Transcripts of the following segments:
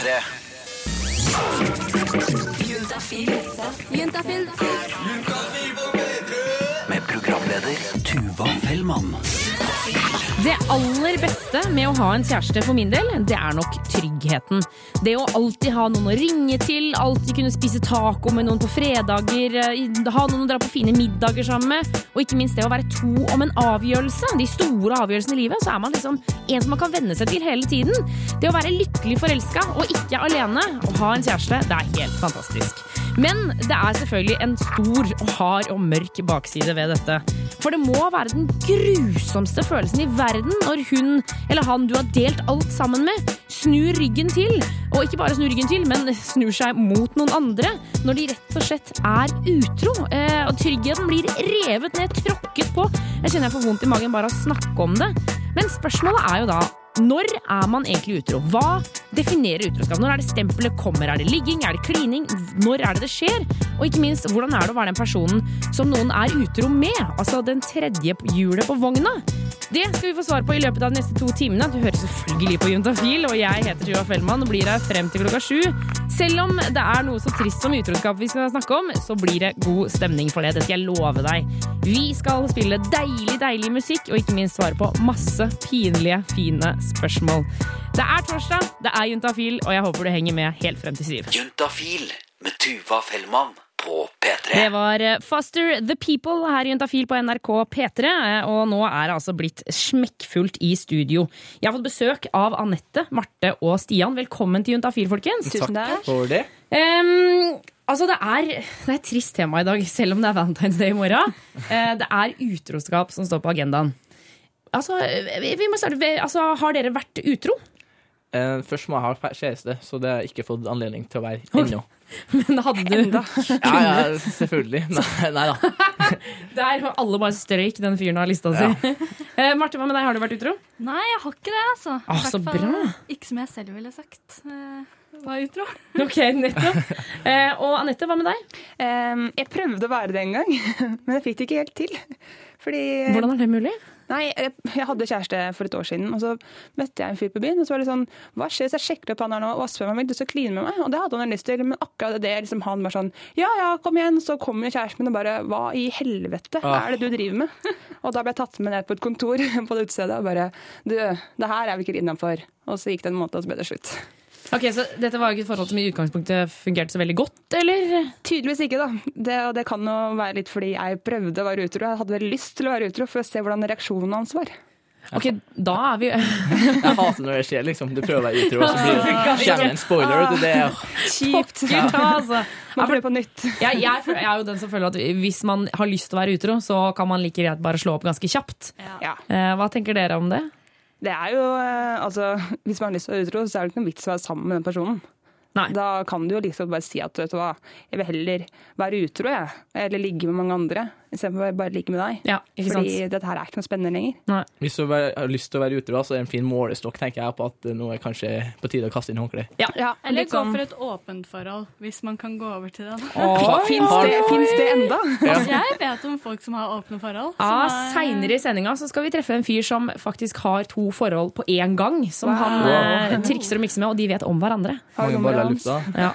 P3. Med programleder Tuva Fellmann. Det aller beste med å ha en kjæreste for min del, det er nok tryggheten. Det å alltid ha noen å ringe til, alltid kunne spise taco med noen på fredager, eh, ha noen å dra på fine middager sammen med, og ikke minst det å være to om en avgjørelse. De store avgjørelsene i livet, så er man liksom en som man kan venne seg til hele tiden. Det å være lykkelig forelska og ikke alene, og ha en kjæreste, det er helt fantastisk. Men det er selvfølgelig en stor hard og mørk bakside ved dette. For det må være den grusomste følelsen i verden når hun eller han du har delt alt sammen med, snur ryggen til. Og ikke bare snur ryggen til, men snur seg mot noen andre. Når de rett og slett er utro. Eh, og tryggheten blir revet ned, tråkket på. Jeg kjenner jeg får vondt i magen bare av å snakke om det. Men spørsmålet er jo da når er man egentlig utro? Hva definerer utroskap? Når er det stempelet kommer? Er det ligging? Er det klining? Når er det det skjer? Og ikke minst, hvordan er det å være den personen som noen er utro med? Altså den tredje hjulet på vogna? Det skal vi få svar på i løpet av de neste to timene. Du hører selvfølgelig på Juntafil, og jeg heter Tuva Fellmann og blir her frem til klokka sju. Selv om det er noe så trist som utroskap vi skal snakke om, så blir det god stemning for det. Det skal jeg love deg. Vi skal spille deilig, deilig musikk, og ikke minst svare på masse pinlige, fine spørsmål. Det er torsdag, det er Juntafil, og jeg håper du henger med helt frem til syv. Juntafil med Tuva Fellmann på P3. Det var Faster Foster The People her i Juntafil på NRK P3, eh, og nå er det altså blitt smekkfullt i studio. Jeg har fått besøk av Anette, Marte og Stian. Velkommen til Juntafil, folkens. Tusen Takk for det. Um, altså det er, det er et trist tema i dag, selv om det er Valentine's Day i morgen. Uh, det er utroskap som står på agendaen. Altså, vi vi må starte ved, altså, Har dere vært utro? Eh, først må jeg ha kjæreste, så det har jeg ikke fått anledning til å være ennå. Men hadde du Ja, ja, selvfølgelig. Nei, nei da. Der var alle bare strøyk den fyren av lista si. Eh, Marte, hva med deg? Har du vært utro? Nei, jeg har ikke det, altså. Ah, så bra. Ikke som jeg selv ville sagt. eh, var utro. Ok, nettopp. Eh, og Anette, hva med deg? Ehm, jeg prøvde å være det en gang, men jeg fikk det ikke helt til. Fordi Hvordan er det mulig? Nei, jeg, jeg hadde kjæreste for et år siden, og så møtte jeg en fyr på byen. Og så var det sånn Hva skjer hvis jeg sjekker opp han her nå og han vil lyst til å kline med meg? Og det hadde han lyst til, men akkurat det liksom han var sånn Ja ja, kom igjen. Så kommer jo kjæresten min og bare Hva i helvete Ah. er det du driver med? Og da ble jeg tatt med ned på et kontor på det utestedet og bare Du, det her er vi ikke innafor. Og så gikk det en måned, og så ble det slutt. Ok, Så dette var jo ikke et forhold som i utgangspunktet fungerte så veldig godt, eller? Tydeligvis ikke, da. Det, det kan jo være litt fordi jeg prøvde å være utro. Jeg hadde veldig lyst til å være utro for å se hvordan reaksjonen hans var. Ok, da er vi Jeg hater når det skjer, liksom. Du prøver å være utro, og så blir det, kommer en spoiler. Det er Kjipt. Gud, altså. Man prøver på nytt. Jeg, jeg, jeg er jo den som føler at hvis man har lyst til å være utro, så kan man like greit bare slå opp ganske kjapt. Ja. Eh, hva tenker dere om det? Det er jo, eh, altså, Hvis man har lyst til å være utro, så er det ikke noen vits å være sammen med den personen. Nei. Da kan du jo liksom bare si at vet du hva, jeg vil heller være utro, jeg. Eller ligge med mange andre, istedenfor å bare ligge med deg. Ja, ikke Fordi sant? dette her er ikke noe spennende lenger. Nei. Hvis du har lyst til å være utro, så er det en fin målestokk tenker jeg, på at nå er kanskje på tide å kaste inn håndkleet. Ja. Eller gå sånn- for et åpent forhold, hvis man kan gå over til det. Fins det, finnes det enda? Altså, jeg vet om folk som har åpne forhold. Ja, er- Seinere i sendinga skal vi treffe en fyr som faktisk har to forhold på én gang. Som han wow. trikser og mikser med, og de vet om hverandre. Mange baller i lufta. Ja.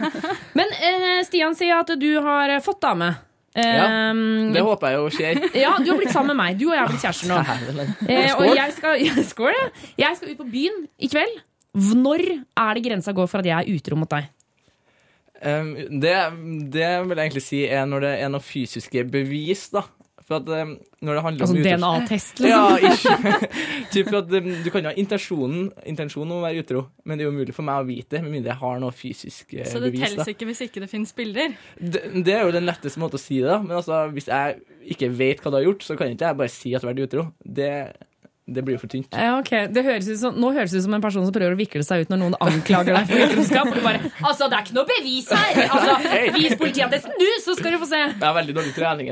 Men eh, Stian sier at du har fått dame. Ja, Eh, Det håper jeg jo skjer. ja, du har blitt sammen med meg. Du og jeg har blitt kjærester nå. Eh, og jeg skal, skål, ja. jeg skal ut på byen i kveld. Når er det grensa går for at jeg er utro mot deg? Um, det, det vil jeg egentlig si er når det er noen fysiske bevis, da. For at um, når det handler Altså om utro- DNA-test, liksom? Ja, ikke. typ at um, Du kan jo ha intensjonen, intensjonen om å være utro, men det er jo umulig for meg å vite det, med mindre jeg har noe fysisk bevis. Så det bevis. telles ikke hvis ikke det finnes bilder. Det, det er jo den letteste måten å si det, da. Men altså, hvis jeg ikke vet hva du har gjort, så kan ikke jeg bare si at du har vært utro. Det, det blir jo for tynt. Ja, okay. det høres ut som, nå høres det ut som en person som prøver å vikle seg ut når noen anklager deg for utroskap. Og du bare Altså, det er ikke noe bevis her! Altså, Vis politiattesten, du, så skal du få se! Det er veldig dårlig trening.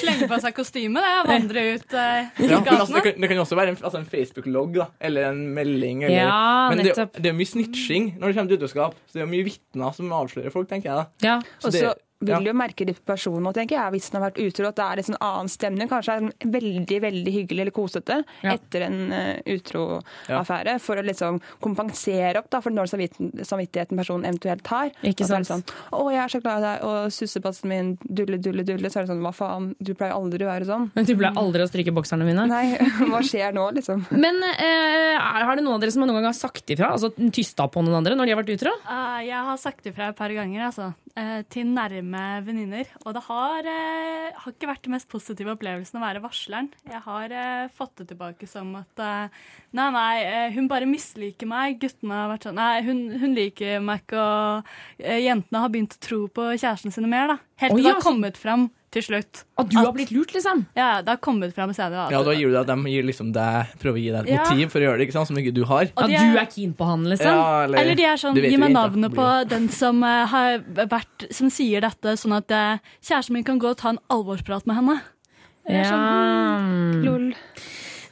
Slenge på seg kostyme, det. Vandre ut uh, i ja, altså, det, gatene. kan, jo også være en, altså, en Facebook-logg. Eller en melding. Eller, Ja, men det, det er mye snitching når det kommer til utroskap. Så det er mye vitner som avslører folk, tenker jeg. da. Ja. Så Og det, vil Ja. jo merke det på personen, og tenker jeg, hvis den har vært utro, at det er en sånn annen stemning. Kanskje er den veldig veldig hyggelig eller kosete Ja. etter en uh, utroaffære, for å liksom kompensere opp da, for den dårlige samvittigheten personen eventuelt har. Ikke sant. Sånn, 'Å, jeg er så glad i deg', og sussepassen min dulle, dulle, dulle. Så er det sånn 'Hva faen, du pleier aldri å være sånn'. Men du pleier aldri å stryke bokserne mine. Nei, hva skjer nå, liksom? Men uh, er- har det noen av dere som noen gang har sagt ifra? Altså tysta på noen andre når de har vært utro? Uh, jeg har sagt ifra et par ganger, altså. Eh, til nærme venninner. Og det har, eh, har ikke vært den mest positive opplevelsen å være varsleren. Jeg har eh, fått det tilbake som at nei, nei, hun bare misliker meg. Guttene har vært sånn Nei, hun, hun liker meg ikke, og jentene har begynt å tro på kjærestene sine mer, da. Helt til det ja, har kommet fram til slutt. At du har blitt lurt, liksom? Ja, det har kommet fram senere. Ja, da gir du deg, De gir liksom deg, prøver å gi deg et Ja. motiv for å gjøre det, ikke sant? som ikke du har. At ja, du er keen på han, liksom? Ja, Eller de er sånn, gi meg navnet på den som eh, har vært Som sier dette, sånn at eh, kjæresten min kan gå og ta en alvorsprat med henne. Sånn, Ja. Lol.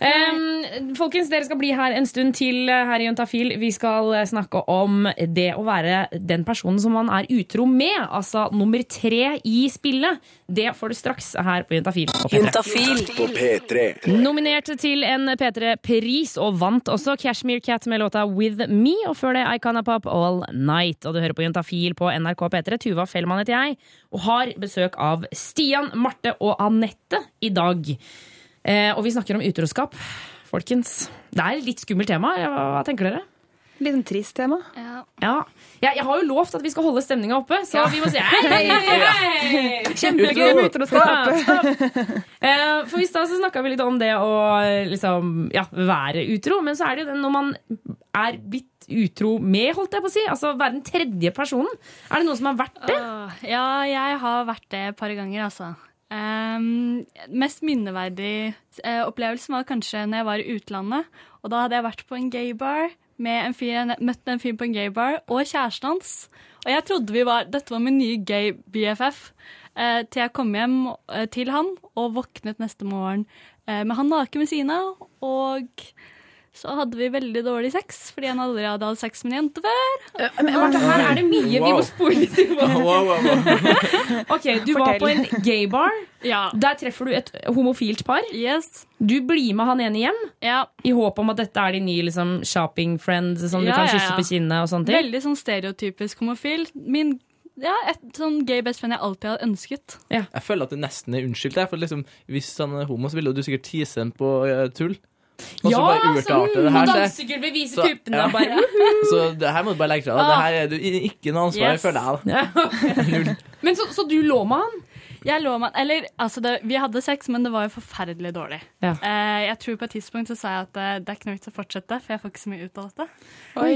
Em, folkens, dere skal bli her en stund til eh, her i Juntafil. Vi skal eh, snakke om det å være den personen som man er utro med. Altså nummer tre i spillet. Det får du straks her på Juntafil. på P3. Juntafil På P3. Nominert til en P3-pris og vant også Cashmere Cat med låta With Me. Og før det Icona Pop All Night. Og du hører på Juntafil på NRK P3. Tuva Fellmann heter jeg, og har besøk av Stian, Marte og Anette i dag. Eh, og vi snakker om utroskap. Folkens, det er et litt skummelt tema. Ja, Hva tenker dere? Litt en trist tema. ja. Ja, jeg, jeg har jo lovt at vi skal holde stemninga oppe, så vi må si hei, hei, hei! Kjempegøy med utroskap! Eh, For I stad så snakka vi litt om det å liksom, ja, være utro, men så er det jo den når man er blitt utro med, holdt jeg på å si. Altså være den tredje personen. Er det noen som har vært det? Åh, ja, jeg har vært det et par ganger, altså. Ehm, mest minneverdig uh, opplevelsen var kanskje når jeg var i utlandet. Og da hadde jeg vært på en gaybar med en fyr, jeg møtte en fyr på en gaybar, og kjæresten hans. Og jeg trodde vi var, dette var min nye gay BFF. eh, til jeg kom hjem eh, til han og våknet neste morgen eh, med han naken ved siden av. Og så hadde vi veldig dårlig sex, fordi han aldri hadde hatt sex med en jente før. Men Martha, her er det mye vi må spole litt tilbake. Wow, wow, wow. Ok, Du var på en gaybar. Ja. Der treffer du et homofilt par. Yes. Du blir med han ene hjem Ja. i håp om at dette er din nye liksom, shopping friend som du kan kysse ja. på kinnet og sånne ting. Veldig sånn stereotypisk homofil. Min ja, et sånn gay bestfriend jeg alltid har ønsket. Jeg føler at det nesten er unnskyldt. For liksom, hvis han er homo, så ville du sikkert tise ham på eh, tull. Og så bare urtarte det her dansegulvet vise Så- puppene ja. bare Så det her må du bare legge fra deg. Det her er du ikke noe ansvar Yes. for deg. da. ja. Null. Men så, så du lå med han? Jeg lå med, eller, altså det, Vi hadde sex, men det var jo forferdelig dårlig. Ja. Eh, jeg tror på et tidspunkt så sa jeg at eh, det er ikke noe vits å fortsette, for jeg får ikke så mye ut av dette. Oi,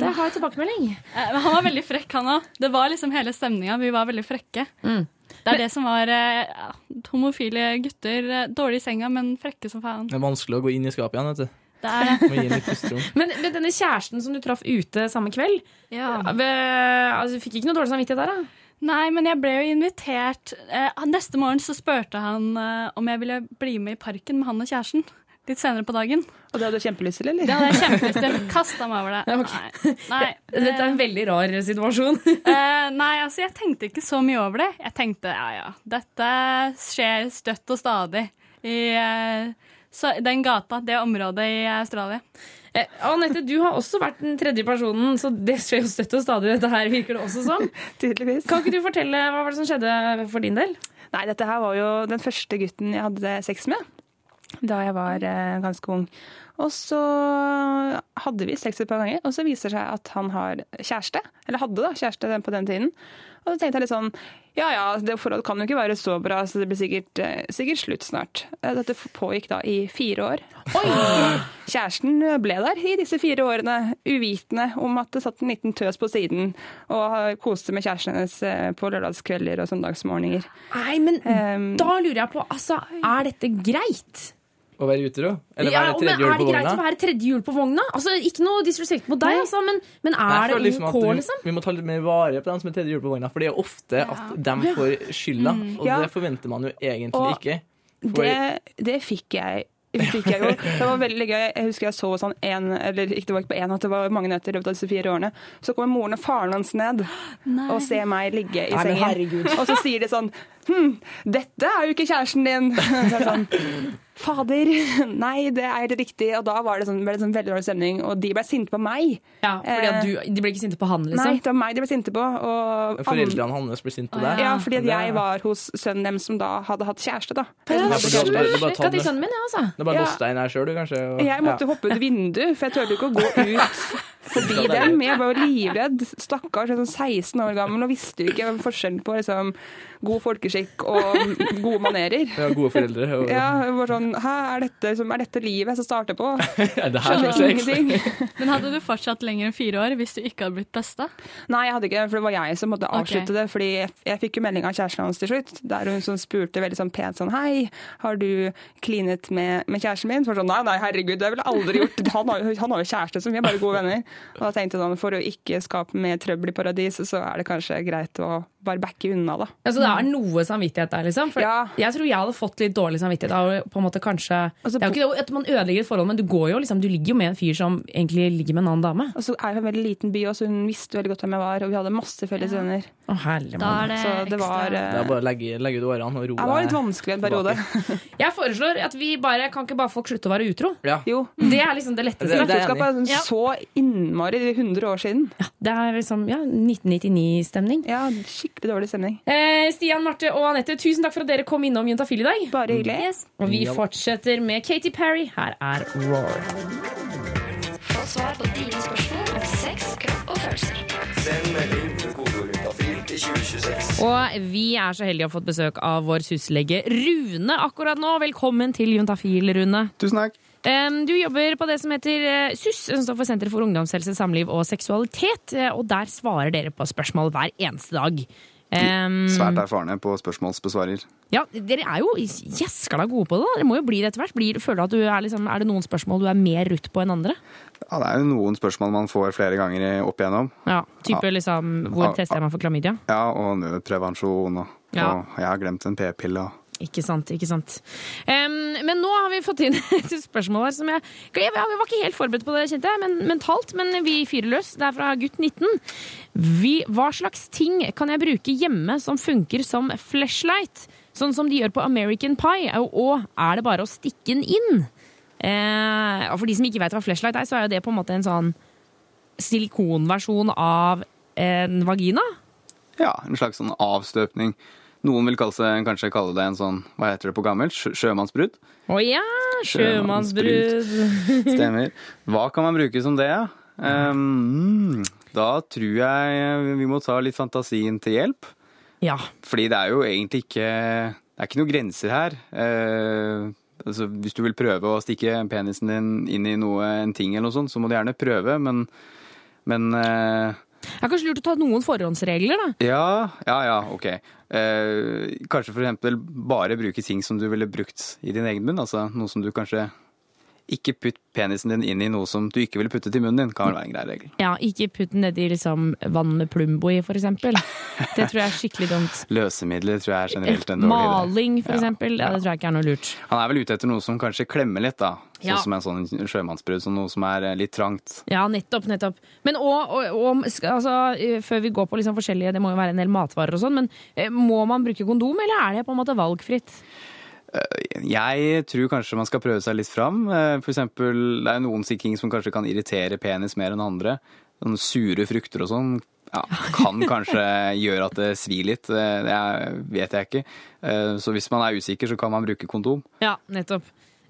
det har jeg tilbakemelding. Eh, men han var veldig frekk, han òg. Det var liksom hele stemninga. Vi var veldig frekke. Mm. Det er det som var eh, homofile gutter. eh, Dårlig i senga, men frekke som faen. Det er vanskelig å gå inn i skapet igjen. vet du. Det er det. Må gi. Men, men denne kjæresten som du traff ute samme kveld, Ja. ved, altså, fikk ikke noe dårlig samvittighet der? da? Nei, men jeg ble jo invitert. Eh, neste morgen så spurte han eh, om jeg ville bli med i parken med han og kjæresten. Litt senere på dagen. Og det hadde du kjempelyst til, eller? Det hadde jeg kjempelyst til. Kasta meg over det. Ja, ok. Nei. Nei. Dette er en veldig rar situasjon. Eh, nei, altså jeg tenkte ikke så mye over det. Jeg tenkte ja ja, dette skjer støtt og stadig i så, den gata, det området i Australia. Eh, Anette, du har også vært den tredje personen, så det skjer jo støtt og stadig. dette her virker det også som. Tydeligvis. Kan ikke du fortelle hva var det som skjedde for din del? Nei, dette her var jo den første gutten jeg hadde sex med da jeg var eh, ganske ung. Og så hadde vi sex et par ganger, og så viser det seg at han har kjæreste. Eller hadde da kjæreste den- på den tiden. Og så tenkte jeg litt sånn Ja ja, det forholdet kan jo ikke være så bra, så det blir sikkert, eh, sikkert slutt snart. Eh, Dette pågikk da i fire år. Oi! Kjæresten ble der i disse fire årene, uvitende om at det satt en liten tøs på siden og koste med kjæresten hennes eh, på lørdagskvelder og søndagsmorgener. Nei, men Um, da lurer jeg på, altså, er dette greit? Å være utro? Eller Ja, være tredje hjul er det greit å være tredje hjul på vogna? Altså, Ikke noe disrespekt mot deg, altså, men, men er det liksom OK, liksom? Vi må ta litt mer vare på dem som er tredje hjul på vogna, for det er ofte at de får skylda. Og Ja. det forventer man jo egentlig Og ikke. For, Det, det fikk jeg fikk jeg jo. Det var veldig gøy. Jeg husker jeg så sånn en, eller ikke det var ikke på én, at det var mange nøtter i løpet av disse fire årene. Så kommer moren og faren hans ned og ser meg ligge i Nei, sengen. herregud. Og så sier de sånn Hm, dette er jo ikke kjæresten din. Så sånn, Fader, nei, det er helt riktig. Og da var det sånn, ble det sånn veldig dårlig stemning, og de ble sinte på meg. Ja, fordi at du, De ble ikke sinte på han, Nei, liksom? det var meg de ble sinte på. Og Foreldrene hans ble sinte på deg. Ja, fordi at jeg var hos sønnen deres som da hadde hatt kjæreste, da. Ja, Skal tatt til det. sønnen min, altså. Det er bare lost deg inn her sjøl, du, kanskje. og- Jeg måtte ja. hoppe ut vinduet, for jeg turte ikke å gå ut forbi dem. Jeg var jo livredd. Stakkars, sånn 16 år gammel og visste jo ikke forskjellen på liksom, god folkeskikk og gode manerer. Ja, gode foreldre. Og, Ja, var sånn, Hæ, er dette, liksom, er dette livet jeg skal starte på? Det her er Skjønner ingenting. Men hadde du fortsatt lenger enn fire år hvis du ikke hadde blitt besta? Nei, jeg hadde ikke for det var jeg som måtte avslutte avslutte det. Fordi jeg, jeg fikk jo melding av kjæresten hans til slutt, der hun som spurte veldig sånn pent sånn Hei, har du klinet med, med kjæresten min? Så var sånn, nei, nei, herregud, det har jeg aldri gjort. Han har, jo- han har jo kjæreste, så vi er bare gode venner. Og da tenkte jeg sånn, for å ikke skape mer trøbbel i paradis, så er det kanskje greit å bare backe unna, da. Altså, det er noe samvittighet der, liksom? For Ja. Jeg tror jeg hadde fått litt dårlig samvittighet av på en måte kanskje Altså, Det er jo ikke det at man ødelegger et forhold, men du går jo liksom Du ligger jo med en fyr som egentlig ligger med en annen dame. Og så er jeg en veldig liten by, og så hun visste veldig godt hvem jeg var, og vi hadde masse felles venner. Å, herlig Da er det, Så det var, ekstra Det er bare å legge, legge ut årene og roe deg. Det var litt vanskelig en periode. Jeg foreslår at vi bare Kan ikke bare folk slutte å være utro? Ja. Jo. Det er liksom det letteste. Det- det er Utroskap er Ja. så innmari 100 år siden. Det er liksom ja, 1999-stemning. Ja, skikkelig dårlig stemning. Eh, Stian, Marte og Anette, tusen takk for at dere kom innom Juntafil i dag. Bare hyggelig. Og vi fortsetter med Katy Perry. Her er Roar. Få svar på dine spørsmål om sex, kropp og følelser. Send melding til kodeord juntafil til 2026. Og vi er så heldige å ha fått besøk av vår syslege Rune akkurat nå. Velkommen til Juntafil, Rune. Tusen takk. Du jobber på det som heter eh, SUS, som står for Senter for ungdomshelse, samliv og seksualitet. eh, Og der svarer dere på spørsmål hver eneste dag. Um, Svært erfarne på spørsmålsbesvarer. ja, Dere er jo gjeskla gode på det. da Dere må jo bli det etter hvert. Blir, føler du at du er, liksom, er det noen spørsmål du er mer rutt på enn andre? Ja, det er jo noen spørsmål man får flere ganger opp igjennom. Ja, type Ja. liksom Hvor tester meg for klamydia? Ja, og nødprevensjon, og, Ja. og jeg har glemt en p-pille. og- Ikke sant, ikke sant. Um, men nå har vi fått inn et spørsmål her som jeg Jeg var ikke helt forberedt på det, kjente jeg, men mentalt. Men vi fyrer løs. Det er fra gutt 19. Vi, hva slags ting kan jeg bruke hjemme som funker som flashlight? Sånn som de gjør på American Pie. Og, er det bare å stikke den inn? Uh, for de som ikke vet hva flashlight er, så er jo det på en måte en sånn silikonversjon av en vagina. Ja, en slags sånn avstøpning. Noen vil kalle seg, kanskje kalle det en sånn, hva heter det på gammelt, Sjø, sjømannsbrudd. Å ja! Sjømannsbrud. Stemmer. Hva kan man bruke som det, ja? Um, da tror jeg vi må ta litt fantasien til hjelp. Ja. Fordi det er jo egentlig ikke Det er ikke noen grenser her. Uh, altså, hvis du vil prøve å stikke penisen din inn i noe, en ting eller noe sånt, så må du gjerne prøve, men, men eh, Det er kanskje lurt å ta noen forhåndsregler, da. ja, ja, ja, ok. Eh, kanskje eksempel bare bruke ting som du ville brukt i din egen munn. Altså noe som du kanskje Ikke putt penisen din inn i noe som du ikke ville puttet i munnen din, kan vel være en grei regel. Ja, Ikke putt den nedi liksom, vann med Plumbo i, for eksempel. Det tror jeg er skikkelig dumt. Løsemidler tror jeg er generelt en dårlig idé. Maling, for Ja, eksempel. Ja, det tror jeg ikke er noe lurt. Han er vel ute etter noe som kanskje klemmer litt, da. Sånn Ja. som en sånn sjømannsbrudd, som noe som er eh, litt trangt. Ja, nettopp. nettopp. Men og, og, og altså, eh, før vi går på liksom forskjellige, det må jo være en del matvarer og sånn, men eh, må man bruke kondom, eller er det på en måte valgfritt? Jeg tror kanskje man skal prøve seg litt fram. Eh, For eksempel, det er noen sikking som kanskje kan irritere penis mer enn andre. Sånne sure frukter og sånn ja, kan kanskje gjøre at det svir litt. Eh, Det vet jeg ikke. Eh, Så hvis man er usikker, så kan man bruke kondom. Ja, nettopp.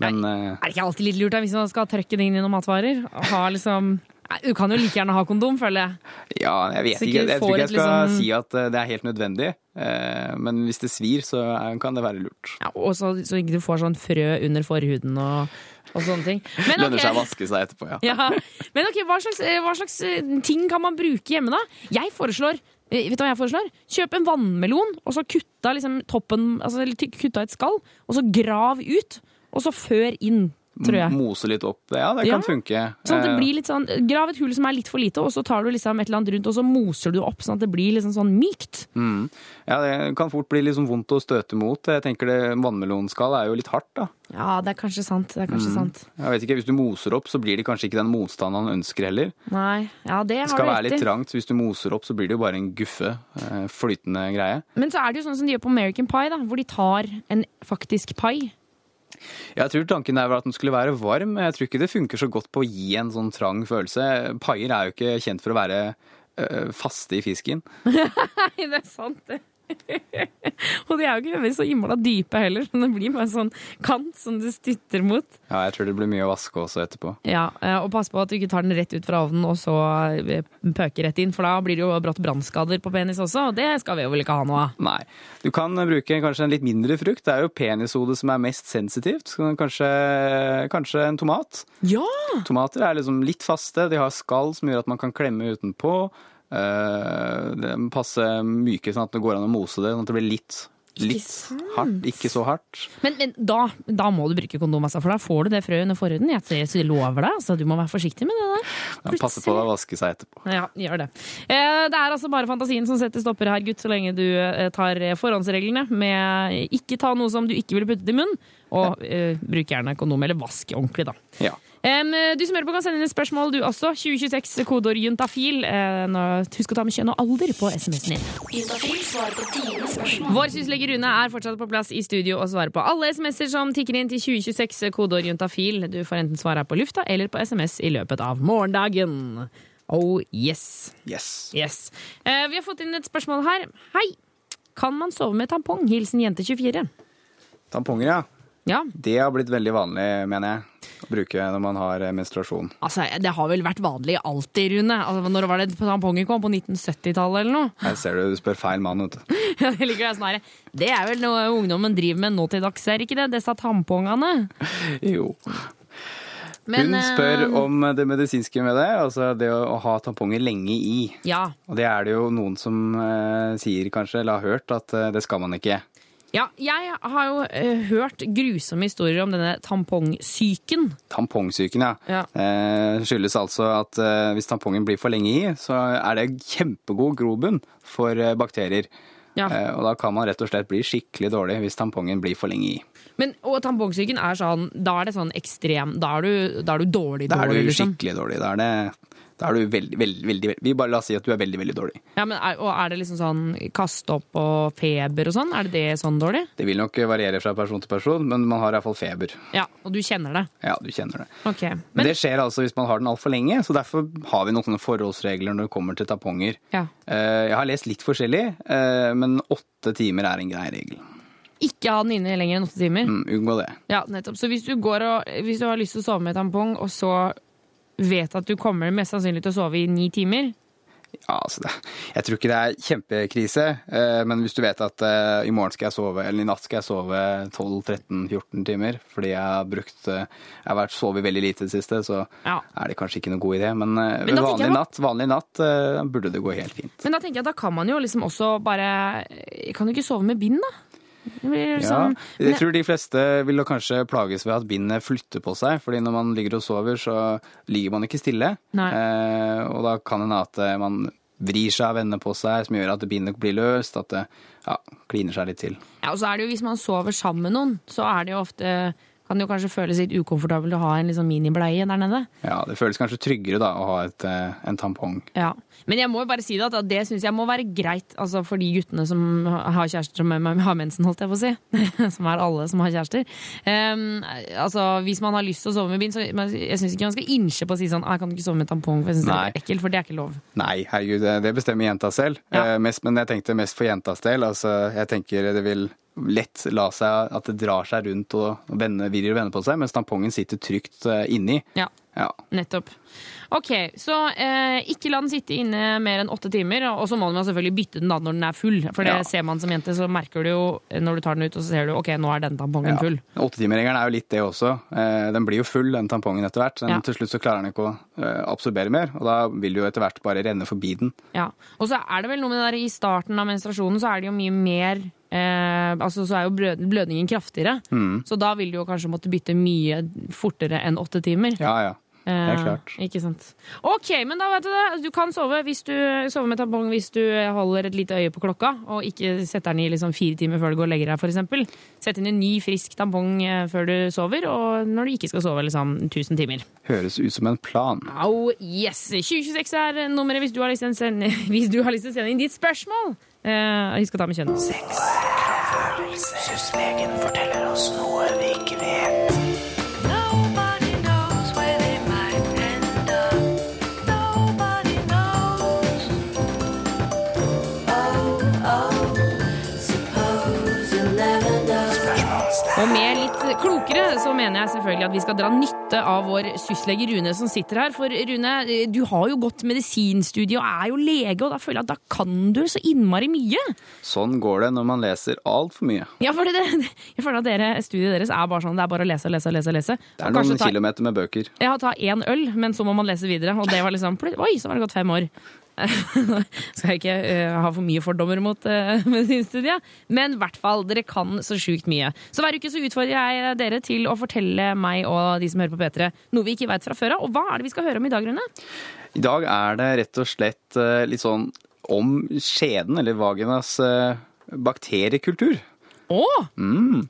Men Er det ikke alltid litt lurt da, hvis man skal trøkke det inn i noen matvarer? Ha liksom... Nei, Du kan jo like gjerne ha kondom, føler jeg. ja, jeg vet ikke. Jeg tror ikke jeg skal liksom- si at eh, det er helt nødvendig. Eh, Men hvis det svir, så er- kan det være lurt. Ja, og så, så ikke du får sånn frø under forhuden og, og sånne ting. Men, Lønner seg å vaske seg etterpå, ja. Ja. Men ok, hva slags, eh, hva slags eh, ting kan man bruke hjemme da? Jeg foreslår eh, Vet du hva jeg foreslår? Kjøp en vannmelon, og så kutta liksom toppen, altså, kutta et skall, og så grav ut, og så før inn tror jeg. Mose litt opp. Ja, det Ja. kan funke. Sånn at det Eh, blir litt sånn, Grav et hull som er litt for lite, og så tar du liksom et eller annet rundt, og så moser du opp sånn at det blir liksom sånn mykt. Mm. Ja, det kan fort bli liksom vondt å støte mot. Jeg tenker det Vannmelonskall er jo litt hardt, da. Ja, det er kanskje sant. Det er kanskje Mm. sant. Jeg vet ikke, Hvis du moser opp, så blir det kanskje ikke den motstanden han ønsker heller. Nei, ja, det har Det skal du være litt trangt, hvis du moser opp, så blir det jo bare en guffe. eh, Flytende greie. Men så er det jo sånn som de gjør på American Pie, da, hvor de tar en faktisk pai. Jeg tror tanken der var at den skulle være varm. Jeg tror ikke det funker så godt på å gi en sånn trang følelse. Paier er jo ikke kjent for å være øh, faste i fisken. Nei, det er sant, det. og de er jo ikke så innmala dype heller, så det blir bare sånn kant som du stytter mot. Ja, jeg tror det blir mye å vaske også etterpå. Ja, eh, Og pass på at du ikke tar den rett ut fra ovnen og så eh, pøker rett inn, for da blir det jo brått brannskader på penis også, og det skal vi jo vel ikke ha noe av. Nei. Du kan bruke kanskje en litt mindre frukt. Det er jo penishodet som er mest sensitivt. Kanskje, kanskje en tomat. Ja! Tomater er liksom litt faste. De har skall som gjør at man kan klemme utenpå. Eh, De passer myke sånn at det går an å mose det, sånn at det blir litt, litt ikke hardt. Ikke så hardt. Men, men da, da må du bruke kondom, altså, for da får du det frøet under forhuden. Jeg lover deg, altså, du må være forsiktig med det der. Ja, Passe på å vaske seg etterpå. Ja, gjør det. Eh, det er altså bare fantasien som setter stopper her, gutt, så lenge du eh, tar forhåndsreglene med ikke ta noe som du ikke ville puttet i munnen, og eh, bruk gjerne kondom, eller vask ordentlig, da. Ja. Em, du som hører på kan sende inn et spørsmål, du også. 2026, kodeord juntafil. Eh, husk å ta med kjønn og alder på SMS-en din. Juntafil svarer på dine spørsmål. Vår syslege Rune er fortsatt på plass i studio og svarer på alle SMS-er som tikker inn til 2026, kodeord juntafil. Du får enten svare her på lufta eller på SMS i løpet av morgendagen. Oh yes. Yes. yes. Uh, vi har fått inn et spørsmål her. Hei! Kan man sove med tampong? Hilsen jente24. Tamponger, ja. Ja, Det har blitt veldig vanlig, mener jeg, å bruke når man har eh, menstruasjon. altså det har vel vært vanlig alltid, Rune. Altså, når var det tamponger kom? På 1970-tallet eller noe? Her ser du, du spør feil mann, vet du. Ja, det liker jeg snarere. Det er vel noe ungdommen driver med nå til dags, er ikke det? Disse tampongene. Jo. Men, Hun spør eh, om det medisinske med det, altså det å, å ha tamponger lenge i. Ja. Og det er det jo noen som eh, sier kanskje, eller har hørt, at eh, det skal man ikke. Ja, jeg har jo eh, hørt grusomme historier om denne tampongsyken. Tampongsyken, ja. Ja. Eh, skyldes altså at eh, hvis tampongen blir for lenge i, så er det kjempegod grobunn for eh, bakterier. Ja. Eh, og da kan man rett og slett bli skikkelig dårlig hvis tampongen blir for lenge i. Men, og tampongsyken er sånn, da er det sånn ekstrem, da er du, da er du dårlig Da er du liksom. skikkelig dårlig. Da er, det, da er du veldig, veldig, veldig, Vi bare la oss si at du er veldig, veldig dårlig. Ja, men er, og er det liksom sånn kaste opp og feber og sånn? Er det det sånn dårlig? Det vil nok variere fra person til person, men man har iallfall feber. Ja, og du kjenner det? Ja, du kjenner det. Ok. Men Men, det skjer altså hvis man har den altfor lenge, så derfor har vi noen sånne forholdsregler når det kommer til tamponger. ja. Eh, Jeg har lest litt forskjellig, eh, men åtte timer er en grei regel. Ikke ha den inne lenger enn åtte timer? Mm, Unngå det. Ja, nettopp. Så hvis du, går og, hvis du har lyst til å sove med tampong, og så vet at du kommer mest sannsynlig til å sove i ni timer Ja, altså det, jeg tror ikke det er kjempekrise, eh, men hvis du vet at eh, i morgen skal jeg sove, eller i natt skal jeg sove 12-13-14 timer fordi jeg har brukt eh, Jeg har vært sovet veldig lite i det siste, så Ja. er det kanskje ikke noe god idé. Men, Men vanlig jeg natt, vanlig natt burde det gå helt fint. Men da tenker jeg at da kan man jo liksom også bare Kan du ikke sove med bind, da? Ja, sånn- jeg tror de fleste vil kanskje plages ved at bindet flytter på seg, fordi når man ligger og sover, så ligger man ikke stille. Eh, og da kan det hende at eh, man vrir seg av vende på seg, som gjør at bindet blir løst, at det ja, kliner seg litt til. Ja, og så er det jo hvis man sover sammen med noen, så er det jo ofte kan det jo kanskje føles litt ukomfortabelt å ha en liksom minibleie der nede. Ja, det føles kanskje tryggere da å ha et, eh, en tampong. Ja. Men jeg må jo bare si det at det syns jeg må være greit altså for de guttene som har kjærester som har mensen, holdt jeg på å si. som er alle som har kjærester. Um, altså, hvis man har lyst til å sove med bind, så men jeg syns ikke man skal innse på å si sånn «Ah, 'Jeg kan ikke sove med tampong', for jeg syns det er ekkelt, for det er ikke lov. Nei, herregud, det- det bestemmer jenta selv. Ja. Uh, mest, men jeg tenkte mest for jentas del. Altså, jeg tenker det vil lett la seg at det drar seg rundt og vende, virrer og vender på seg, mens tampongen sitter trygt eh, inni. Ja. Ja. Nettopp. Ok, så eh, ikke la den sitte inne mer enn åtte timer, og så må man selvfølgelig bytte den da når den er full. For det Ja. ser man som jente, så merker du jo når du tar den ut, og så ser du ok, nå er den tampongen Ja. full. Åttetimerregelen er jo litt det også. Eh, Den blir jo full, den tampongen, etter hvert. Men Ja. Til slutt så klarer den ikke å eh, absorbere mer, og da vil du jo etter hvert bare renne forbi den. Ja. Og så er det vel noe med det der i starten av menstruasjonen, så er det jo mye mer eh, altså, så er jo blødningen kraftigere. Mm. Så da vil du jo kanskje måtte bytte mye fortere enn åtte timer. Ja, ja. Helt er klart. Ikke sant. Ok, men da vet du det. Du kan sove, hvis du, sove med tampong hvis du holder et lite øye på klokka, og ikke setter den i liksom fire timer før du går og legger deg, f.eks. Sett inn en ny, frisk tampong eh, før du sover, og når du ikke skal sove liksom 1000 timer. Høres ut som en plan. Au, yes! 2026 er nummeret hvis du har lyst til å sende, inn ditt spørsmål. Eh, husk å ta med kjønn. Syslegen forteller oss noe vi ikke vet. Klokere så mener jeg selvfølgelig at vi skal dra nytte av vår syslege Rune som sitter her. For Rune, du har jo gått medisinstudie og er jo lege, og da føler jeg at da kan du så innmari mye. Sånn går det når man leser altfor mye. Ja, for det, jeg føler at dere, studiet deres er bare sånn, det er bare å lese og lese og lese. lese. Det er noen ta- kilometer med bøker. Ja, ta én øl, men så må man lese videre. Og det var liksom Oi, så var det gått fem år. Skal jeg ikke uh, ha for mye fordommer mot uh, medisinstudiet, men i hvert fall, dere kan så sjukt mye. Så hver uke så utfordrer jeg dere til å fortelle meg og de som hører på P3 noe vi ikke veit fra før av. Og hva er det vi skal høre om i dag, Rune? I dag er det rett og slett uh, litt sånn om skjeden, eller vaginas bakteriekultur. Mm.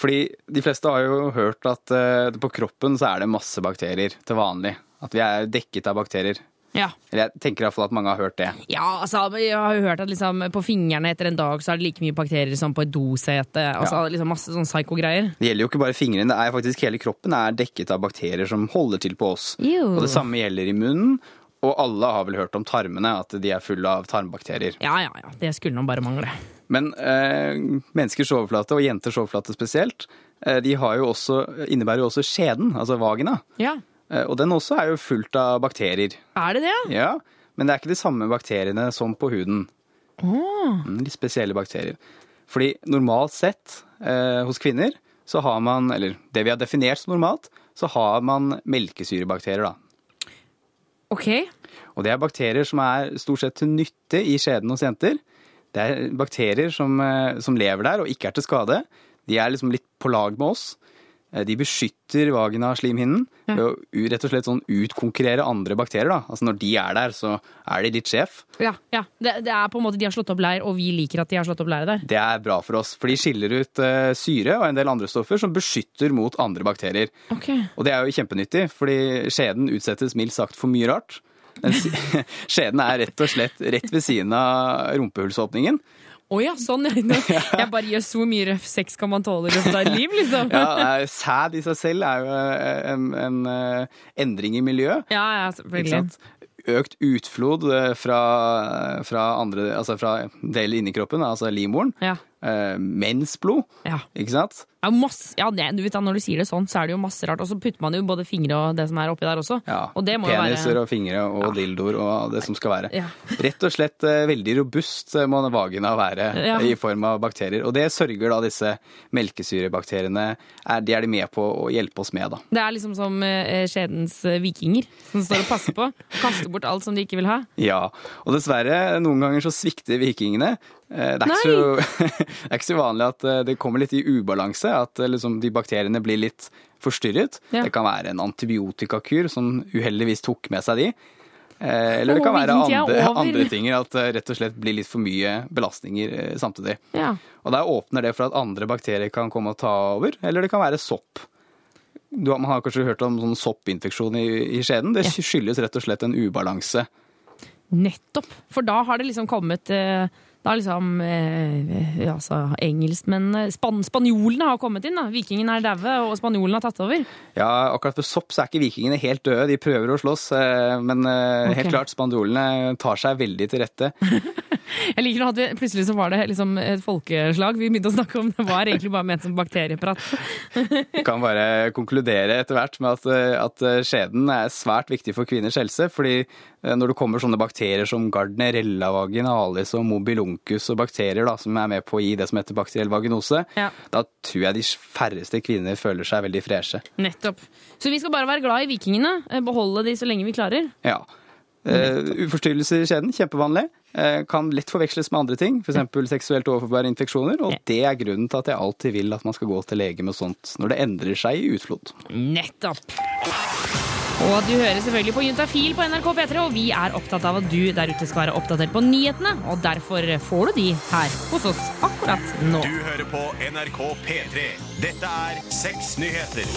Fordi de fleste har jo hørt at på kroppen så er det masse bakterier til vanlig. At vi er dekket av bakterier. Ja. Eller jeg tenker iallfall at mange har hørt det. ja, altså, jeg har jo hørt at liksom, på fingrene etter en dag så er det like mye bakterier som på et dosete. Altså, liksom masse sånn psyko-greier. Det gjelder jo ikke bare fingrene, det er faktisk hele kroppen er dekket av bakterier som holder til på oss. Jo. Og det samme gjelder i munnen. Og alle har vel hørt om tarmene, at de er fulle av tarmbakterier. Ja, ja, ja. Det skulle nå bare mangle. Men eh, menneskers overflate, og jenters overflate spesielt, eh, de har jo også, innebærer jo også skjeden, altså vagina. Ja. Eh, og den også er jo fullt av bakterier. Er det det? Ja, men det er ikke de samme bakteriene som på huden. Oh. litt spesielle bakterier. Fordi normalt sett eh, hos kvinner så har man, eller det vi har definert som normalt, så har man melkesyrebakterier, da. Ok. Og det er bakterier som er stort sett til nytte i skjeden hos jenter. Det er bakterier som, eh, som lever der og ikke er til skade. De er liksom litt på lag med oss. Eh, De beskytter vaginaslimhinnen ved å u- rett og slett sånn utkonkurrere andre bakterier. Da. Altså når de er der, så er de litt sjef. Ja, ja. Det, det er på en måte de har slått opp leir, og vi liker at de har slått opp leir der. Det er bra for oss, for de skiller ut uh, syre og en del andre stoffer som beskytter mot andre bakterier. Okay. Og det er jo kjempenyttig, fordi skjeden utsettes mildt sagt for mye rart. Den skjeden er rett og slett rett ved siden av rumpehullsåpningen. Å ja, sånn. Jeg bare gjør så mye røff sex kan man tåle i løpet av et liv, liksom. Ja, Sæd i seg selv er jo eh, en, en eh, endring i miljøet. Ja, ja, selvfølgelig. Økt utflod eh, fra, fra, andre, altså fra deler inni kroppen, altså livmoren. Ja. Eh, mensblod, Ja. ikke sant? Ja, masse, ja det, du vet da, Når du sier det sånn, så er det jo masse rart. Og så putter man jo både fingre og det som er oppi der også. Ja, og det Peniser være og fingre og dildoer og det som skal være. Ja. Rett og slett eh, veldig robust eh, må vagina være Ja. i form av bakterier. Og det sørger da disse melkesyrebakteriene er, De er de med på å hjelpe oss med, da. Det er liksom som eh, skjedens vikinger som står og passer på. Kaster bort alt som de ikke vil ha. Ja, og dessverre, noen ganger så svikter vikingene. Det er, ikke så, det er ikke så vanlig at det kommer litt i ubalanse, at eh, liksom de bakteriene blir litt forstyrret. Ja. Det kan være en antibiotikakur som uheldigvis tok med seg de. Eh, Eller det kan være andre, andre ting, at det rett og slett blir litt for mye belastninger eh, samtidig. Ja. Og der åpner det for at andre bakterier kan komme og ta over, eller det kan være sopp. Du, har- man har kanskje hørt om sånn soppinfeksjon i, i skjeden. Det skyldes rett og slett en ubalanse. Nettopp. For da har det liksom kommet eh, Da er liksom eh, ja, altså, engelskmennene span Spanjolene har kommet inn. da. Vikingene er daue, og spanjolene har tatt over. Ja, akkurat på sopp så er ikke vikingene helt døde. De prøver å slåss, eh, men eh, okay. helt klart spanjolene tar seg veldig til rette. Jeg liker at vi, Plutselig så var det liksom et folkeslag vi begynte å snakke om. Det var egentlig bare ment som bakterieprat. Kan bare konkludere etter hvert med at, eh, at skjeden er svært viktig for kvinners helse. fordi eh, når det kommer sånne bakterier som gardnerella vaginalis og mobiluncus og bakterier da, som er med på å gi det som heter bakteriell vaginose, Ja. da tror jeg de færreste kvinner føler seg veldig freshe. Nettopp. Så vi skal bare være glad i vikingene. eh, Beholde de så lenge vi klarer. Ja. Uh, uforstyrrelser i skjeden, kjempevanlig. Eh, kan lett forveksles med andre ting, f.eks. seksuelt overforbære infeksjoner. Og det er grunnen til at jeg alltid vil at man skal gå til lege med sånt når det endrer seg i utflod. Nettopp. Og du hører selvfølgelig på Juntafil på NRK P3, og vi er opptatt av at du der ute skal være oppdatert på nyhetene, og derfor får du de her hos oss akkurat nå. Du hører på NRK P3. Dette er Seks nyheter.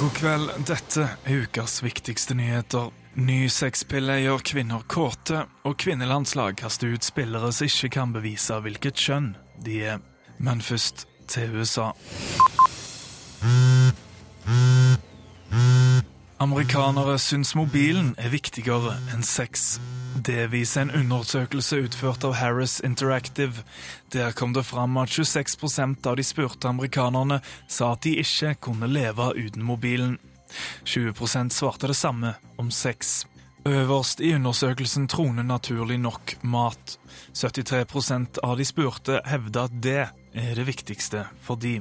God kveld, dette er ukas viktigste nyheter. Ny sexpille gjør kvinner kåte, og kvinnelandslag kaster ut spillere som ikke kan bevise hvilket kjønn de er. Men først til USA. Amerikanere syns mobilen er viktigere enn sex. Det viser en undersøkelse utført av Harris Interactive. Der kom det fram at 26% av de spurte amerikanerne sa at de ikke kunne leve uten mobilen. 20 svarte det samme om sex. Øverst i undersøkelsen troner naturlig nok mat. 73% av de spurte hevder at det er det viktigste for de.